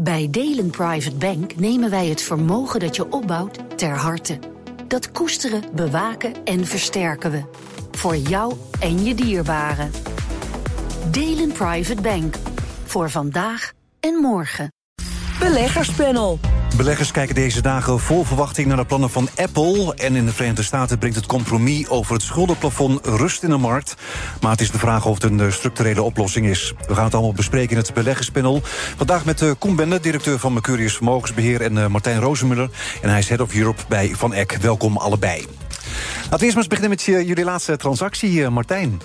Bij Delen Private Bank nemen wij het vermogen dat je opbouwt ter harte. Dat koesteren, bewaken en versterken we. Voor jou en je dierbaren. Delen Private Bank. Voor vandaag en morgen. Beleggerspanel. Beleggers kijken deze dagen vol verwachting naar de plannen van Apple. En in de Verenigde Staten brengt het compromis over het schuldenplafond rust in de markt. Maar het is de vraag of het een structurele oplossing is. We gaan het allemaal bespreken in het beleggerspanel. Vandaag met uh, Koen Bende, directeur van Mercurius Vermogensbeheer... en uh, Martijn Rozenmuller, en hij is Head of Europe bij Van Eck. Welkom allebei. Laten we eerst maar eens beginnen met jullie laatste transactie, Martijn.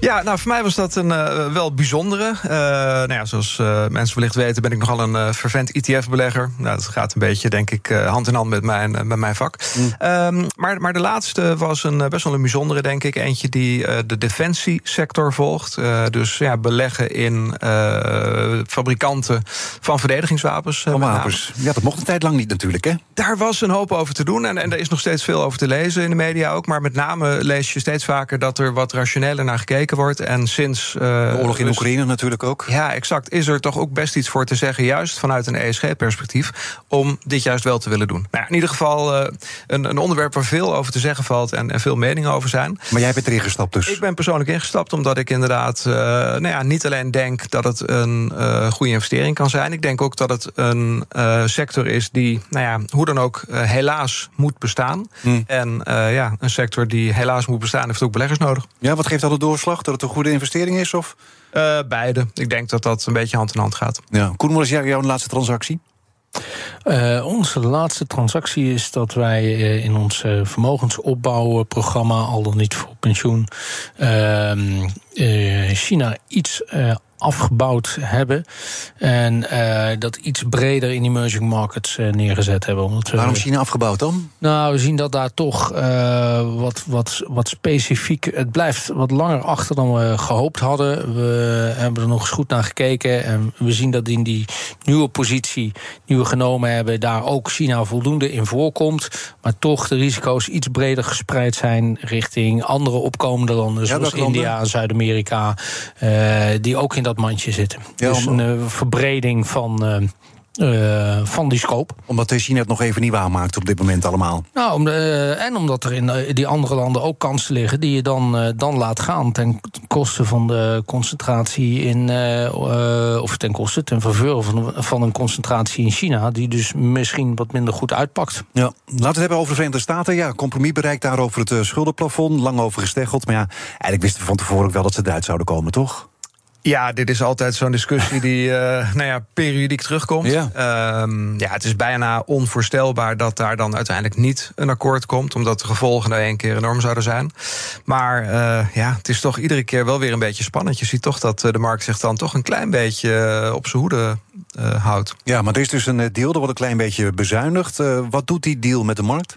Ja, nou, voor mij was dat een uh, wel bijzondere. Uh, nou ja, zoals uh, mensen wellicht weten, ben ik nogal een fervent ETF-belegger. Nou, dat gaat een beetje, denk ik, hand in hand met mijn, met mijn vak. Mm. Um, maar, maar de laatste was een, best wel een bijzondere, denk ik. Eentje die de defensiesector volgt. dus ja, beleggen in fabrikanten van verdedigingswapens. Van wapens. Ja, dat mocht een tijd lang niet natuurlijk, hè? Daar was een hoop over te doen. En, en er is nog steeds veel over te lezen in de media ook. Maar met name lees je steeds vaker dat er wat rationeler naar gekeken wordt. En sinds. Uh, de oorlog in dus, Oekraïne natuurlijk ook. Ja, exact. Is er toch ook best iets voor te zeggen, juist vanuit een ESG-perspectief, om dit juist wel te willen doen. Nou, in ieder geval uh, een, een, onderwerp waar veel over te zeggen valt en, en, veel meningen over zijn. Maar jij bent erin gestapt dus? Ik ben persoonlijk ingestapt omdat ik inderdaad uh, nou ja, niet alleen denk dat het een goede investering kan zijn. Ik denk ook dat het een sector is die, nou ja, hoe dan ook, helaas moet bestaan. Hmm. En ja, een sector die helaas moet bestaan, heeft ook beleggers nodig. Ja, wat geeft dat de doorslag? Dat het een goede investering is? Of? Uh, beide. Ik denk dat dat een beetje hand in hand gaat. Ja. Koen, wat is jouw laatste transactie? Uh, onze laatste transactie is dat wij uh, in ons uh, vermogensopbouwprogramma, al dan niet voor pensioen, ehm, China iets afgebouwd hebben. En uh, dat iets breder in emerging markets uh, neergezet hebben. Omdat, Waarom China afgebouwd dan? Nou, we zien dat daar toch uh, wat, wat, wat specifiek... Het blijft wat langer achter dan we gehoopt hadden. We hebben er nog eens goed naar gekeken. En we zien dat in die nieuwe positie die we genomen hebben... daar ook China voldoende in voorkomt. Maar toch de risico's iets breder gespreid zijn... richting andere opkomende landen, zoals India en Zuid-Amerika... die ook in dat mandje zitten. Ja, dus een uh, verbreding van. Uh, uh, van die scope. Omdat China het nog even niet waarmaakt op dit moment allemaal. Nou, om de, en omdat er in die andere landen ook kansen liggen die je dan, dan laat gaan ten koste van de concentratie in. of ten koste, ten faveur van, van een concentratie in China, die dus misschien wat minder goed uitpakt. Ja, laten we het hebben over de Verenigde Staten. Ja, compromis bereikt daar over het schuldenplafond. Lang over gesteggeld. Maar ja, eigenlijk wisten we van tevoren ook wel dat ze eruit zouden komen, toch? Ja, dit is altijd zo'n discussie die uh, nou ja, periodiek terugkomt. Ja. Um, ja, het is bijna onvoorstelbaar dat daar dan uiteindelijk niet een akkoord komt, omdat de gevolgen nou één keer enorm zouden zijn. Maar uh, ja, het is toch iedere keer wel weer een beetje spannend. Je ziet toch dat eh, de markt zich dan toch een klein beetje op zijn hoede uh, houdt. Ja, maar er is dus een deal, er wordt een klein beetje bezuinigd. wat doet die deal met de markt?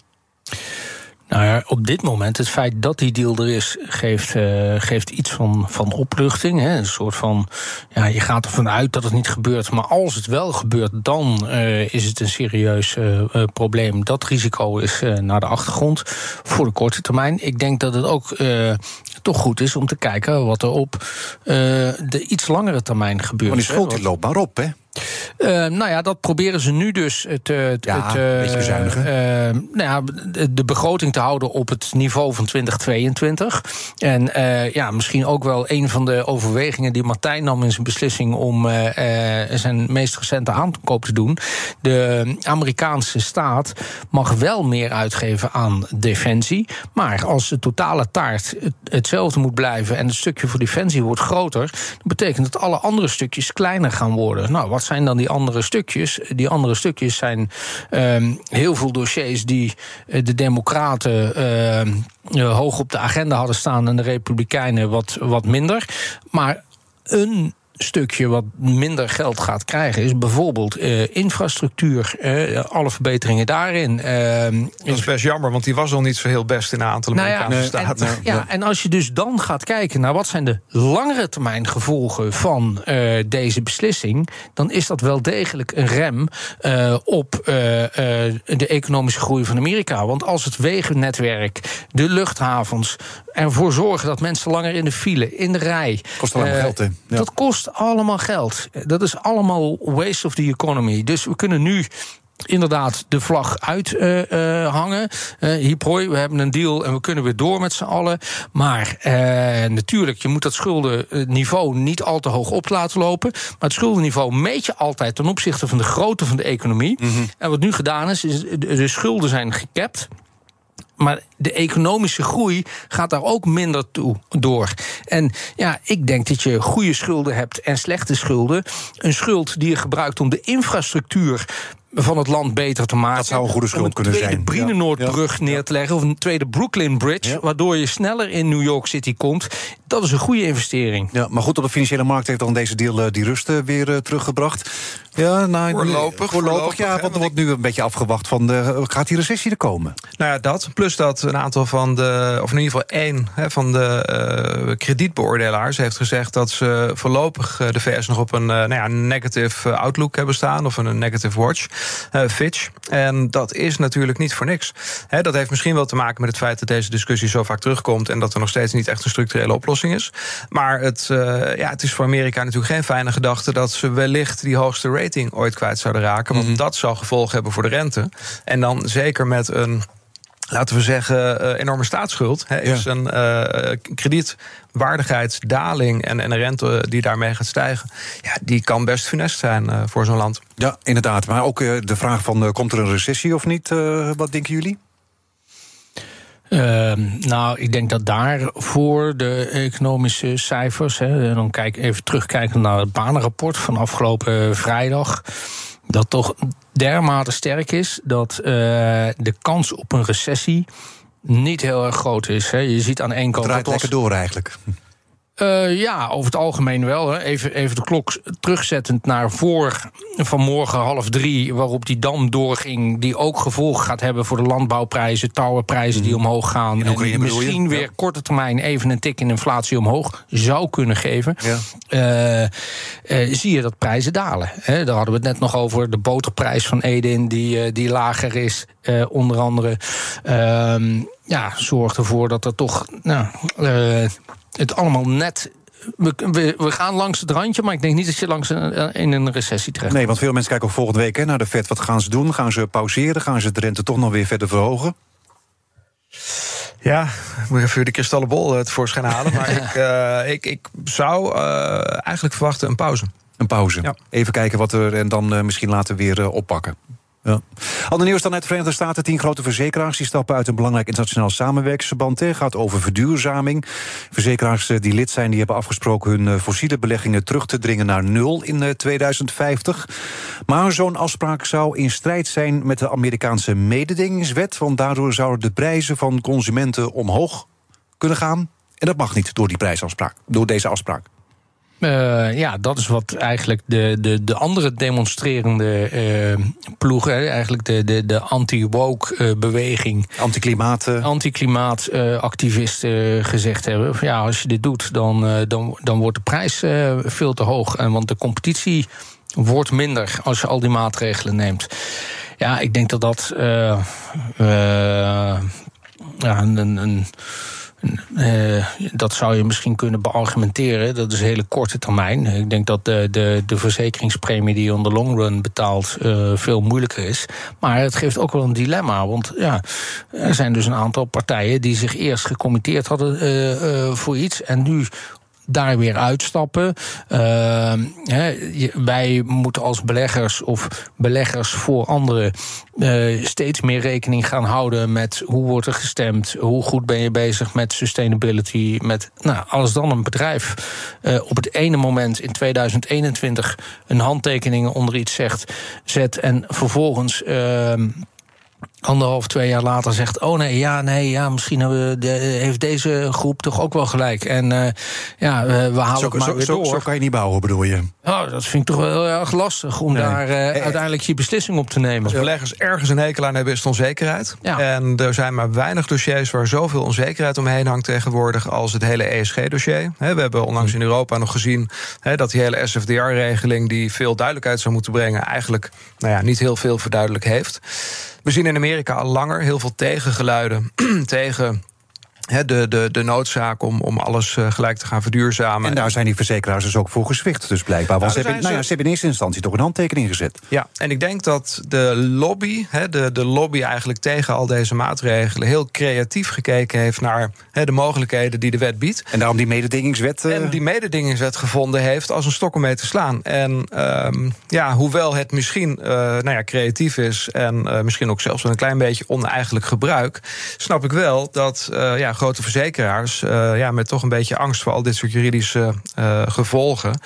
Nou ja, op dit moment, het feit dat die deal er is, geeft, uh, geeft iets van, van opluchting. Hè. Een soort van, ja, je gaat ervan uit dat het niet gebeurt. Maar als het wel gebeurt, dan uh, is het een serieus uh, probleem. Dat risico is naar de achtergrond voor de korte termijn. Ik denk dat het ook toch goed is om te kijken wat er op de iets langere termijn gebeurt. Maar die schuld die loopt maar op, hè? Uh, nou ja, dat proberen ze nu dus te, ja, een beetje bezuinigen. Uh, nou ja, de, begroting te houden op het niveau van 2022. En uh, ja, misschien ook wel een van de overwegingen die Martijn nam in zijn beslissing om zijn meest recente aankoop te doen. De Amerikaanse staat mag wel meer uitgeven aan defensie. Maar als de totale taart hetzelfde moet blijven en het stukje voor defensie wordt groter, dan betekent dat alle andere stukjes kleiner gaan worden. Nou, wat zijn dan die andere stukjes? Die andere stukjes zijn um, heel veel dossiers die uh, de Democraten uh, hoog op de agenda hadden staan en de Republikeinen wat, wat minder. Maar een stukje wat minder geld gaat krijgen, is bijvoorbeeld uh, infrastructuur. Uh, alle verbeteringen daarin. Uh, dat is best jammer, want die was al niet zo heel best in een aantal nou Amerikaanse ja, staten. En, ja, en als je dus dan gaat kijken naar wat zijn de langere termijn gevolgen van deze beslissing, dan is dat wel degelijk een rem op de economische groei van Amerika. Want als het wegennetwerk, de luchthavens ervoor zorgen dat mensen langer in de file, in de rij. Kost allemaal geld, hè? Dat kost kost allemaal geld. Dat is allemaal waste of the economy. Dus we kunnen nu inderdaad de vlag uithangen. Uh, uh, uh, we hebben een deal en we kunnen weer door met z'n allen. Maar uh, natuurlijk, je moet dat schuldenniveau niet al te hoog op laten lopen. Maar het schuldenniveau meet je altijd ten opzichte van de grootte van de economie. Mm -hmm. En wat nu gedaan is, is de schulden zijn gekapt. Maar de economische groei gaat daar ook minder toe door. En ja, ik denk dat je goede schulden hebt en slechte schulden. Een schuld die je gebruikt om de infrastructuur van het land beter te maken. Dat zou een goede schuld kunnen zijn. Een tweede Brienenoordbrug ja. neer te leggen... of een tweede Brooklyn Bridge... Ja. waardoor je sneller in New York City komt. Dat is een goede investering. Ja, maar goed, op de financiële markt heeft dan deze deal die rust weer uh, teruggebracht. Ja, nou, voorlopig, voorlopig, ja, want er wordt nu een beetje afgewacht van... De, gaat die recessie er komen? Nou ja, dat. Plus dat een aantal van de... of in ieder geval één hè, van de uh, kredietbeoordelaars heeft gezegd... dat ze voorlopig de VS nog op een uh, nou ja, negative outlook hebben staan... of een negative watch. Uh, Fitch. En dat is natuurlijk niet voor niks. He, dat heeft misschien wel te maken met het feit dat deze discussie zo vaak terugkomt en dat er nog steeds niet echt een structurele oplossing is. Maar het, uh, ja, het is voor Amerika natuurlijk geen fijne gedachte dat ze wellicht die hoogste rating ooit kwijt zouden raken. Want mm -hmm. dat zou gevolgen hebben voor de rente. En dan zeker met een laten we zeggen, uh, enorme staatsschuld. He, is ja. een uh, kredietwaardigheidsdaling en, en een rente die daarmee gaat stijgen. Ja, die kan best funest zijn uh, voor zo'n land. Ja, inderdaad. Maar ook de vraag van, komt er een recessie of niet? wat denken jullie? Uh, nou, ik denk dat daar voor de economische cijfers, hè, dan kijk even terugkijken naar het banenrapport van afgelopen vrijdag, dat toch dermate sterk is dat uh, de kans op een recessie niet heel erg groot is. Hè. Je ziet aan één kant. Het draait lekker door eigenlijk. Uh, ja, over het algemeen wel. Hè. Even, even de klok terugzettend naar voor vanmorgen half drie... waarop die dam doorging, die ook gevolgen gaat hebben... voor de landbouwprijzen, touwenprijzen die omhoog gaan... en die misschien weer ja. korte termijn even een tik in inflatie omhoog zou kunnen geven... Ja. Uh, uh, zie je dat prijzen dalen. Hè. Daar hadden we het net nog over, de boterprijs van Edin... die, die lager is, onder andere. Ja, zorgt ervoor dat er toch... Nou, het allemaal net we, we, we, gaan langs het randje, maar ik denk niet dat je langs een, in een recessie terecht Nee, want veel mensen kijken ook volgende week hè, naar de Fed. Wat gaan ze doen? Gaan ze pauzeren? Gaan ze de rente toch nog weer verder verhogen? Ja, ik moet even de kristallenbol het voorschijn halen. Maar ik, uh, ik, ik zou uh, eigenlijk verwachten een pauze. Een pauze. Ja. Even kijken wat er en dan uh, misschien later weer oppakken. Ja. Ander nieuws dan uit de Verenigde Staten. Tien grote verzekeraars die stappen uit een belangrijk internationaal samenwerkingsverband. Het gaat over verduurzaming. Verzekeraars die lid zijn, die hebben afgesproken hun fossiele beleggingen terug te dringen naar nul in 2050. Maar zo'n afspraak zou in strijd zijn met de Amerikaanse mededingingswet. Want daardoor zouden de prijzen van consumenten omhoog kunnen gaan. En dat mag niet door die prijsafspraak, door deze afspraak. Uh, ja, dat is wat eigenlijk de, de, de andere demonstrerende uh, ploegen, eigenlijk de, de, de anti-woke uh, beweging. Anti-klimaat. Anti-klimaatactivisten gezegd hebben. Ja, als je dit doet, dan, dan, dan wordt de prijs veel te hoog. En want de competitie wordt minder als je al die maatregelen neemt. Ja, ik denk dat dat ja, een. een uh, dat zou je misschien kunnen beargumenteren. Dat is hele korte termijn. Ik denk dat de, de, de verzekeringspremie die je on the long run betaalt uh, veel moeilijker is. Maar het geeft ook wel een dilemma. Want ja, er zijn dus een aantal partijen die zich eerst gecommitteerd hadden uh, voor iets. En nu daar weer uitstappen. Uh, wij moeten als beleggers of beleggers voor anderen uh, steeds meer rekening gaan houden met hoe wordt er gestemd, hoe goed ben je bezig met sustainability, met nou, als dan een bedrijf uh, op het ene moment in 2021 een handtekening onder iets zegt, zet en vervolgens ehm, anderhalf, twee jaar later zegt: Oh nee, ja, nee, ja, misschien hebben de, heeft deze groep toch ook wel gelijk. En uh, ja, we, we halen zo, het maar zo, weer door. Zo kan je niet bouwen, bedoel je? Oh, dat vind ik toch wel heel erg lastig om nee. daar uh, eh, uiteindelijk je beslissing op te nemen. Als beleggers ergens een hekel aan hebben, is het onzekerheid. Ja. En er zijn maar weinig dossiers waar zoveel onzekerheid omheen hangt tegenwoordig als het hele ESG-dossier. We hebben onlangs in Europa nog gezien dat die hele SFDR-regeling, die veel duidelijkheid zou moeten brengen, eigenlijk nou ja, niet heel veel verduidelijk heeft. We zien in Amerika al langer heel veel tegengeluiden tegen de, de, de noodzaak om, om alles uh, gelijk te gaan verduurzamen. En daar zijn die verzekeraars dus ook voor gezwicht, dus blijkbaar. Want nou, ze, hebben, nou ja, ze hebben in eerste instantie toch een handtekening gezet. Ja, en ik denk dat de lobby, he, de, de lobby eigenlijk tegen al deze maatregelen... heel creatief gekeken heeft naar he, de mogelijkheden die de wet biedt. En daarom die mededingingswet... Uh... En die mededingingswet gevonden heeft als een stok om mee te slaan. En um, ja, hoewel het misschien uh, nou ja, creatief is... en misschien ook zelfs wel een klein beetje oneigenlijk gebruik... snap ik wel dat... ja, grote verzekeraars, uh, ja, met toch een beetje angst voor al dit soort juridische uh, gevolgen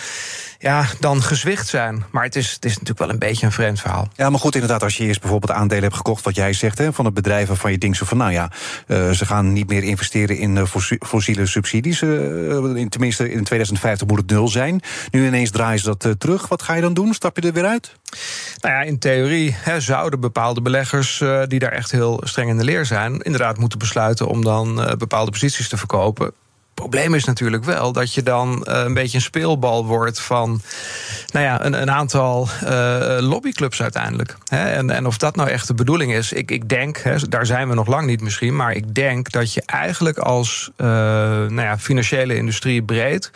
ja, dan gezwicht zijn. Maar het is, het is natuurlijk wel een beetje een vreemd verhaal. Ja, maar goed, inderdaad, als je eerst bijvoorbeeld aandelen hebt gekocht, wat jij zegt, hè, van het bedrijf waarvan je denkt zo van, nou ja, uh, ze gaan niet meer investeren in uh, fossiele subsidies. Uh, in, tenminste, in 2050 moet het nul zijn. Nu ineens draaien ze dat terug. Wat ga je dan doen? Stap je er weer uit? Nou ja, in theorie hè, zouden bepaalde beleggers die daar echt heel streng in de leer zijn, inderdaad moeten besluiten om dan bepaalde posities te verkopen probleem is natuurlijk wel dat je dan uh, een beetje een speelbal wordt van nou ja, een, een aantal uh, lobbyclubs uiteindelijk. Hè? En, en of dat nou echt de bedoeling is, ik, ik denk, hè, daar zijn we nog lang niet misschien, maar ik denk dat je eigenlijk als uh, nou ja, financiële industrie breed,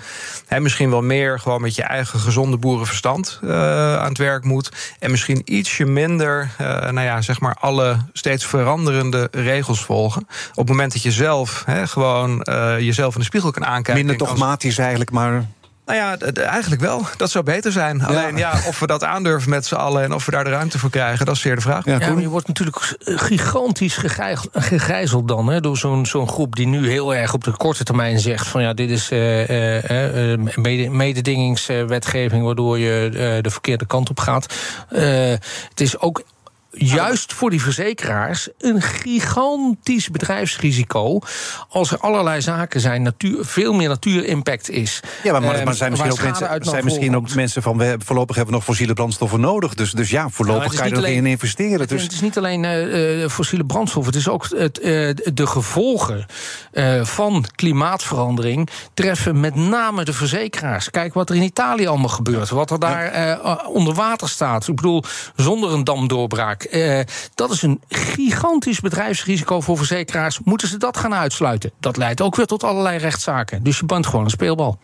hè, misschien wel meer gewoon met je eigen gezonde boerenverstand aan het werk moet. En misschien ietsje minder, nou ja, zeg maar, alle steeds veranderende regels volgen. Op het moment dat je zelf gewoon jezelf in de spiegel kan aankijken. Minder dogmatisch eigenlijk, maar nou ja, eigenlijk wel. Dat zou beter zijn. Alleen ja, of we dat aandurven met z'n allen en of we daar de ruimte voor krijgen, dat is zeer de vraag. Ja, maar je wordt natuurlijk gigantisch gegijzeld dan hè, door zo'n zo'n groep die nu heel erg op de korte termijn zegt: van ja, dit is uh, uh, mededingingswetgeving waardoor je de verkeerde kant op gaat. het is ook juist voor die verzekeraars een gigantisch bedrijfsrisico. Als er allerlei zaken zijn, natuur, veel meer natuurimpact is. Ja, maar, maar, maar ehm, zijn misschien, ook mensen, zijn misschien ook mensen van. We, voorlopig hebben we nog fossiele brandstoffen nodig. Dus, dus ja, voorlopig nou, kan je er alleen, in investeren. Het, dus. het is niet alleen uh, fossiele brandstoffen, het is ook het, uh, de gevolgen uh, van klimaatverandering treffen met name de verzekeraars. Kijk wat er in Italië allemaal gebeurt. Wat er daar onder water staat. Ik bedoel, zonder een damdoorbraak uh, dat is een gigantisch bedrijfsrisico voor verzekeraars. Moeten ze dat gaan uitsluiten? Dat leidt ook weer tot allerlei rechtszaken. Dus je bent gewoon een speelbal.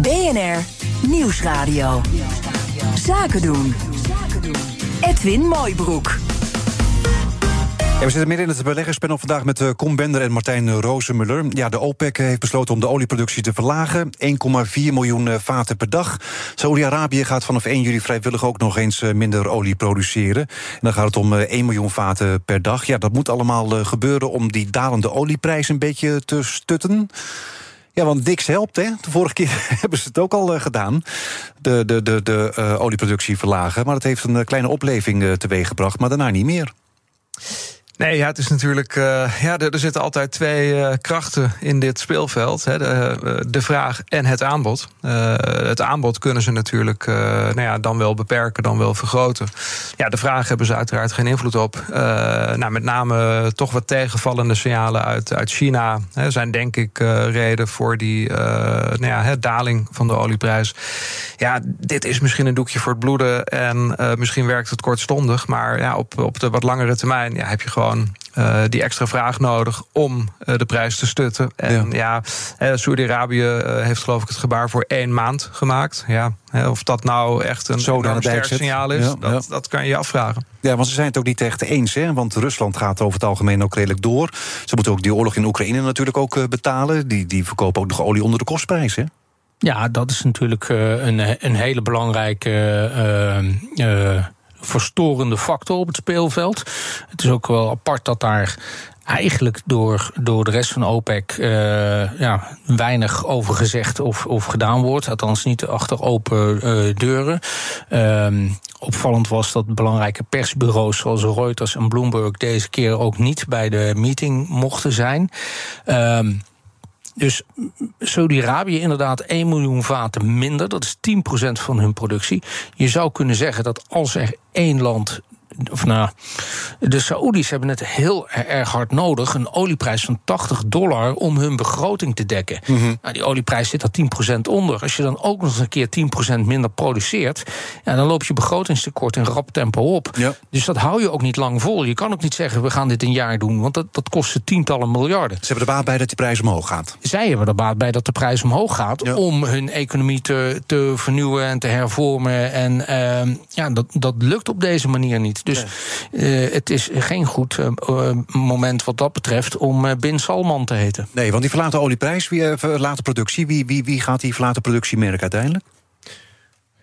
BNR Nieuwsradio. Zaken doen. Edwin Mooibroek we zitten midden in het beleggerspanel vandaag met uh, Kom Bender en Martijn Rozenmuller. Ja, de OPEC heeft besloten om de olieproductie te verlagen. 1,4 miljoen uh, vaten per dag. Saudi-Arabië gaat vanaf 1 juli vrijwillig ook nog eens uh, minder olie produceren. En dan gaat het om 1 miljoen vaten per dag. Ja, dat moet allemaal gebeuren om die dalende olieprijs een beetje te stutten. Ja, want niks helpt, hè. De vorige keer hebben ze het ook al gedaan. De, de, de, de olieproductie verlagen. Maar het heeft een kleine opleving teweeggebracht, maar daarna niet meer. Nee, ja, het is natuurlijk. Uh, ja, er, zitten altijd twee uh, krachten in dit speelveld: hè, de, uh, de, vraag en het aanbod. het aanbod kunnen ze natuurlijk nou ja, dan wel beperken, dan wel vergroten. Ja, de vraag hebben ze uiteraard geen invloed op. nou, met name toch wat tegenvallende signalen uit, uit China hè, zijn, denk ik, reden voor die nou ja, hè, daling van de olieprijs. Ja, dit is misschien een doekje voor het bloeden en misschien werkt het kortstondig, maar ja, op, op de wat langere termijn ja, heb je gewoon uh, die extra vraag nodig om uh, de prijs te stutten. En ja, ja Saudi-Arabië heeft geloof ik het gebaar voor één maand gemaakt. Ja, of dat nou echt een zo'n sterk signaal is, ja, dat, dat kan je je afvragen. Ja, want ze zijn het ook niet echt eens. Hè? Want Rusland gaat over het algemeen ook redelijk door. Ze moeten ook die oorlog in Oekraïne natuurlijk ook betalen. Die, die verkopen ook nog olie onder de kostprijs. Hè? Ja, dat is natuurlijk een, een hele belangrijke verstorende factor op het speelveld. Het is ook wel apart dat daar eigenlijk door, door de rest van OPEC ja, weinig over gezegd of, of gedaan wordt. Althans niet achter open deuren. Uh, opvallend was dat belangrijke persbureaus zoals Reuters en Bloomberg deze keer ook niet bij de meeting mochten zijn. Ehm, dus Saudi-Arabië inderdaad 1 miljoen vaten minder. Dat is 10% van hun productie. Je zou kunnen zeggen dat als er één land of nou, de Saoedi's hebben het heel erg hard nodig. Een olieprijs van 80 dollar om hun begroting te dekken. Mhm. nou, die olieprijs zit er 10% onder. Als je dan ook nog eens een keer 10% minder produceert, ja, dan loop je begrotingstekort in rap tempo op. Ja. Dus dat hou je ook niet lang vol. Je kan ook niet zeggen, we gaan dit een jaar doen, want dat, dat kost ze tientallen miljarden. Ze hebben er baat bij dat die prijs omhoog gaat. Zij hebben er baat bij dat de prijs omhoog gaat Ja. om hun economie te, te vernieuwen en te hervormen. En ehm, ja, dat, dat lukt op deze manier niet. Dus eh, het is geen goed eh, eh, moment wat dat betreft om eh, Bin Salman te heten. Nee, want die verlaten olieprijs, wie verlaten productie. Wie, wie, wie gaat die verlaten productie merken uiteindelijk?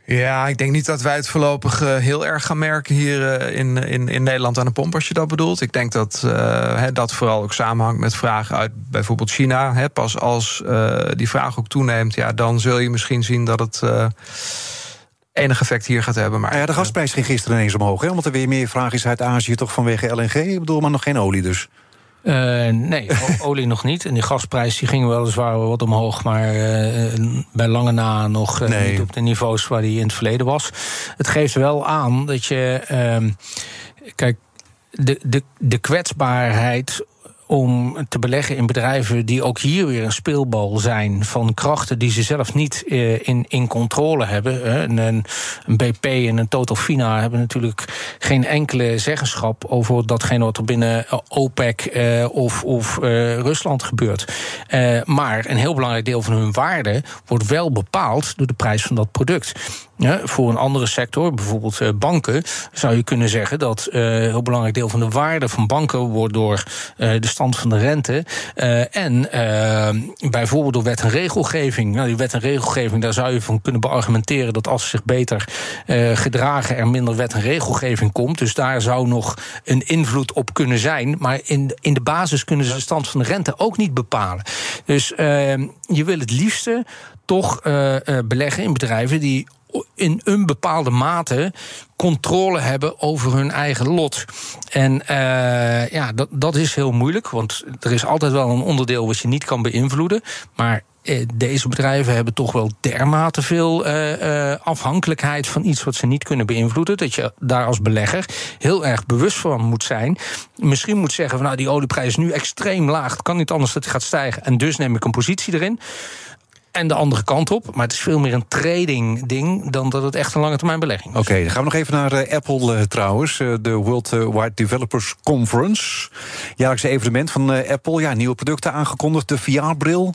Ja, ik denk niet dat wij het voorlopig heel erg gaan merken hier in, in, in Nederland aan de pomp, als je dat bedoelt. Ik denk dat uh, he, dat vooral ook samenhangt met vragen uit bijvoorbeeld China. He, pas als uh, die vraag ook toeneemt, ja, dan zul je misschien zien dat het. Enig effect hier gaat hebben. Maar, ja, de gasprijs ging gisteren ineens omhoog. Hè, omdat er weer meer vraag is uit Azië, toch vanwege LNG. Ik bedoel, maar nog geen olie dus. Uh, nee, olie nog niet. En die gasprijs die ging weliswaar wat omhoog, maar uh, bij lange na nog uh, nee. niet op de niveaus waar die in het verleden was. Het geeft wel aan dat je. Uh, kijk, de, de, de kwetsbaarheid om te beleggen in bedrijven die ook hier weer een speelbal zijn van krachten die ze zelf niet uh, in, in controle hebben. Een, een, BP en een Total Fina hebben natuurlijk geen enkele zeggenschap over datgene wat er binnen OPEC uh, of, of Rusland gebeurt. maar een heel belangrijk deel van hun waarde wordt wel bepaald door de prijs van dat product. Voor een andere sector, bijvoorbeeld uh, banken, zou je kunnen zeggen dat uh, een heel belangrijk deel van de waarde van banken wordt door uh, de stand van de rente en bijvoorbeeld door wet en regelgeving. Nou, die wet en regelgeving, daar zou je van kunnen beargumenteren dat als ze zich beter gedragen, er minder wet en regelgeving komt. Dus daar zou nog een invloed op kunnen zijn. Maar in, in de basis kunnen ze de stand van de rente ook niet bepalen. Dus je wil het liefste toch beleggen in bedrijven die in een bepaalde mate controle hebben over hun eigen lot. En uh, ja, dat, dat is heel moeilijk, want er is altijd wel een onderdeel wat je niet kan beïnvloeden. Maar uh, deze bedrijven hebben toch wel dermate veel uh, afhankelijkheid van iets wat ze niet kunnen beïnvloeden. Dat je daar als belegger heel erg bewust van moet zijn. Misschien moet zeggen van nou, die olieprijs is nu extreem laag. Het kan niet anders dat die gaat stijgen. En dus neem ik een positie erin. En de andere kant op. Maar het is veel meer een trading ding dan dat het echt een lange termijn belegging is. Oké, dan gaan we nog even naar uh, Apple uh, trouwens. Uh, de World Wide Developers Conference. Jaarlijkse evenement van Apple. Ja, nieuwe producten aangekondigd. De VR-bril.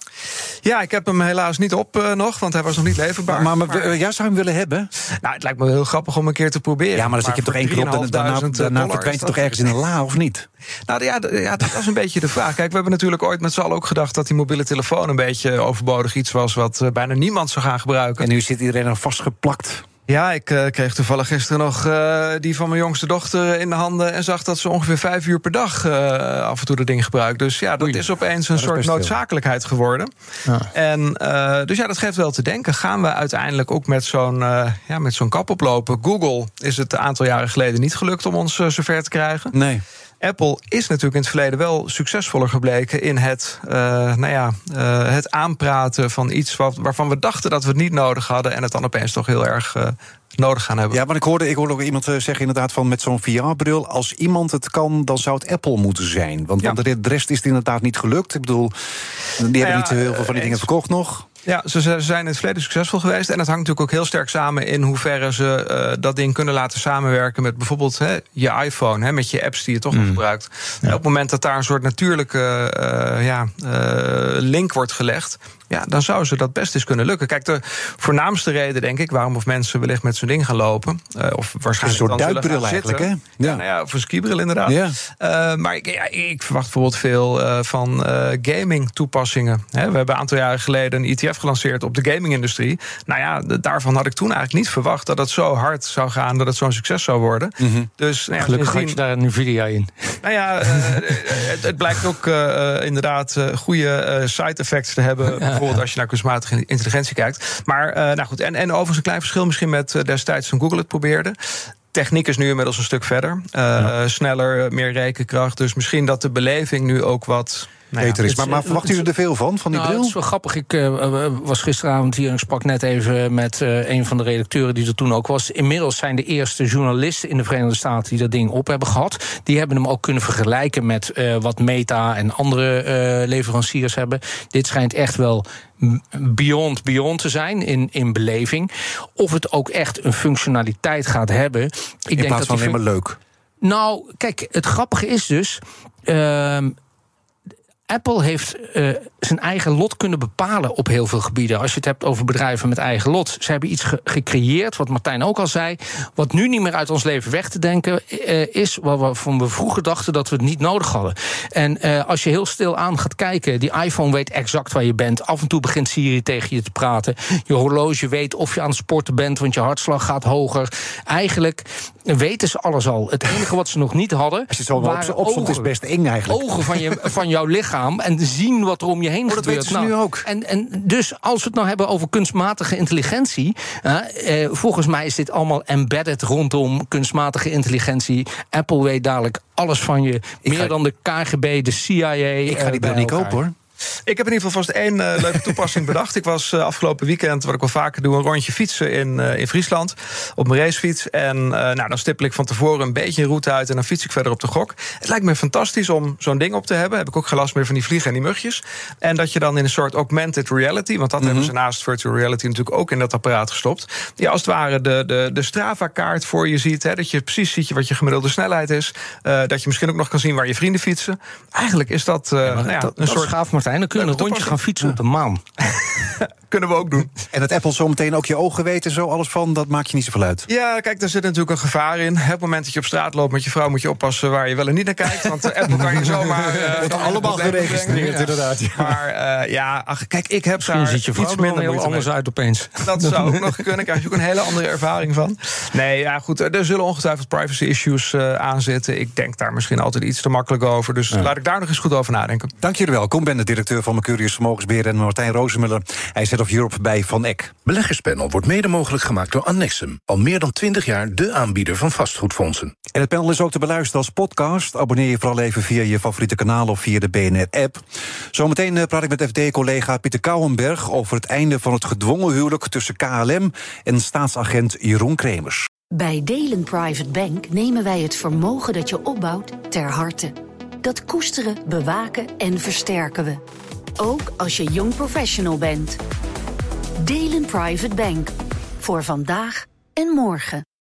Ja, ik heb hem helaas niet op nog, want hij was nog niet leverbaar. Maar, maar, maar ja, zou hem willen hebben? Nou, het lijkt me heel grappig om een keer te proberen. Ja, maar dan zit je toch één keer op en daarna, daarna verdwijnt je toch ergens in een la, of niet? Nou ja, ja, dat was een beetje de vraag. Kijk, we hebben natuurlijk ooit met z'n allen ook gedacht... dat die mobiele telefoon een beetje overbodig iets was... wat bijna niemand zou gaan gebruiken. En nu zit iedereen er vastgeplakt. Ja, ik uh, kreeg toevallig gisteren nog uh, die van mijn jongste dochter in de handen... en zag dat ze ongeveer vijf uur per dag af en toe dat ding gebruikt. Dus ja, dat Oei, is opeens een soort noodzakelijkheid veel. geworden. Ja. En, dus ja, dat geeft wel te denken. Gaan we uiteindelijk ook met zo'n ja, met zo'n kap oplopen? Google is het een aantal jaren geleden niet gelukt om ons zover te krijgen. Nee. Apple is natuurlijk in het verleden wel succesvoller gebleken in het, uh, nou ja, uh, het aanpraten van iets wat, waarvan we dachten dat we het niet nodig hadden en het dan opeens toch heel erg uh, nodig gaan hebben. Ja, maar ik hoorde, ik hoorde ook iemand zeggen inderdaad van met zo'n VR-bril, als iemand het kan, dan zou het Apple moeten zijn. Want, ja. want de rest is het inderdaad niet gelukt. Ik bedoel, die Nou hebben niet heel veel van die dingen verkocht nog. Ja, ze zijn in het verleden succesvol geweest. En dat hangt natuurlijk ook heel sterk samen in hoeverre ze uh, dat ding kunnen laten samenwerken met bijvoorbeeld hè, je iPhone, hè, met je apps die je toch mm. nog gebruikt. Ja. Op het moment dat daar een soort natuurlijke uh, ja, uh, link wordt gelegd. Ja, dan zou ze dat best eens kunnen lukken. Kijk, de voornaamste reden, denk ik, waarom of mensen wellicht met zo'n ding gaan lopen. Uh, of waarschijnlijk een soort dan duikbril gaan eigenlijk, hè? Ja. Ja, nou ja, of een skibril inderdaad. Ja. Uh, maar ik, ja, ik, verwacht bijvoorbeeld veel uh, van gaming toepassingen. Hè, we hebben een aantal jaren geleden een ETF gelanceerd op de gaming-industrie. Nou ja, daarvan had ik toen eigenlijk niet verwacht dat het zo hard zou gaan, dat het zo'n succes zou worden. Mhm. Mm -hmm. Dus nou ja, gelukkig had je daar een Nvidia in. Nou ja, het, het, blijkt ook inderdaad goede side effects te hebben. Bijvoorbeeld als je naar kunstmatige intelligentie kijkt. Maar uh, nou goed, en, en overigens een klein verschil misschien met uh, destijds toen Google het probeerde. Techniek is nu inmiddels een stuk verder. Uh, ja. Sneller, meer rekenkracht. Dus misschien dat de beleving nu ook wat nou beter is. Maar, maar verwacht u er veel van, van die nou, bril? Het is wel grappig. Ik uh, was gisteravond hier en ik sprak net even met uh, een van de redacteuren die er toen ook was. Inmiddels zijn de eerste journalisten in de Verenigde Staten die dat ding op hebben gehad. Die hebben hem ook kunnen vergelijken met uh, wat Meta en andere leveranciers hebben. Dit schijnt echt wel beyond beyond te zijn in, in beleving. Of het ook echt een functionaliteit gaat hebben. Ik in denk plaats dat van alleen maar leuk. Nou, kijk, het grappige is dus. Uh, Apple heeft uh, zijn eigen lot kunnen bepalen op heel veel gebieden. Als je het hebt over bedrijven met eigen lot. Ze hebben iets ge gecreëerd, wat Martijn ook al zei. Wat nu niet meer uit ons leven weg te denken uh, is. Waarvan we vroeger dachten dat we het niet nodig hadden. En uh, als je heel stil aan gaat kijken. Die iPhone weet exact waar je bent. Af en toe begint Siri tegen je te praten. Je horloge weet of je aan het sporten bent, want je hartslag gaat hoger. Eigenlijk weten ze alles al. Het enige wat ze nog niet hadden. Als je zo op, opstond, is best eng eigenlijk. Ogen van, je, van jouw lichaam. En zien wat er om je heen oh, dat gebeurt. weten ze nou, nu ook. En, en dus als we het nou hebben over kunstmatige intelligentie. Uh, volgens mij is dit allemaal embedded rondom kunstmatige intelligentie. Apple weet dadelijk alles van je. Ik meer ga, dan de KGB, de CIA. Ik ga die bril niet kopen hoor. Ik heb in ieder geval vast één uh, leuke toepassing bedacht. Ik was uh, afgelopen weekend, wat ik wel vaker doe, een rondje fietsen in, uh, in Friesland. Op mijn racefiets. En nou, dan stippel ik van tevoren een beetje een route uit en dan fiets ik verder op de gok. Het lijkt me fantastisch om zo'n ding op te hebben. Heb ik ook geen last meer van die vliegen en die mugjes. En dat je dan in een soort augmented reality, want dat mm -hmm. hebben ze naast virtual reality natuurlijk ook in dat apparaat gestopt. Ja, als het ware de, de, de Strava-kaart voor je ziet. Hè, dat je precies ziet wat je gemiddelde snelheid is. dat je misschien ook nog kan zien waar je vrienden fietsen. Eigenlijk is dat, ja, nou ja, dat, een soort. gaaf, Martijn. Dan kunnen we een rondje gaan fietsen op de maan. Kunnen we ook doen. En dat Apple zo meteen ook je ogen weet en zo, alles van, dat maakt je niet zoveel uit. Ja, kijk, daar zit natuurlijk een gevaar in. Op het moment dat je op straat loopt met je vrouw, moet je oppassen waar je wel en niet naar kijkt. Want Apple kan je zomaar. Uh, Wordt allemaal geregistreerd, ja. inderdaad. Ja. Maar uh, ja, ach, kijk, ik heb Misschien daar ziet je vrouw iets er minder heel anders uit opeens. Dat zou ook nog kunnen. Krijg je ook een hele andere ervaring van. Nee, ja, goed. Er zullen ongetwijfeld privacy issues uh, aan zitten. Ik denk daar misschien altijd iets te makkelijk over. Dus ja. laat ik daar nog eens goed over nadenken. Dank jullie wel. Kom ben de directeur van Mercurius Vermogensbeheer en Martijn Rozenmuller. Hij is head of Europe bij Van Eck. Beleggerspanel wordt mede mogelijk gemaakt door Annexum. Al meer dan 20 jaar de aanbieder van vastgoedfondsen. En het panel is ook te beluisteren als podcast. Abonneer je vooral even via je favoriete kanaal of via de BNR-app. Zometeen praat ik met FD-collega Pieter Kouwenberg... over het einde van het gedwongen huwelijk tussen KLM... en staatsagent Jeroen Kremers. Bij Delen Private Bank nemen wij het vermogen dat je opbouwt ter harte. Dat koesteren, bewaken en versterken we. Ook als je jong professional bent. Delen Private Bank. Voor vandaag en morgen.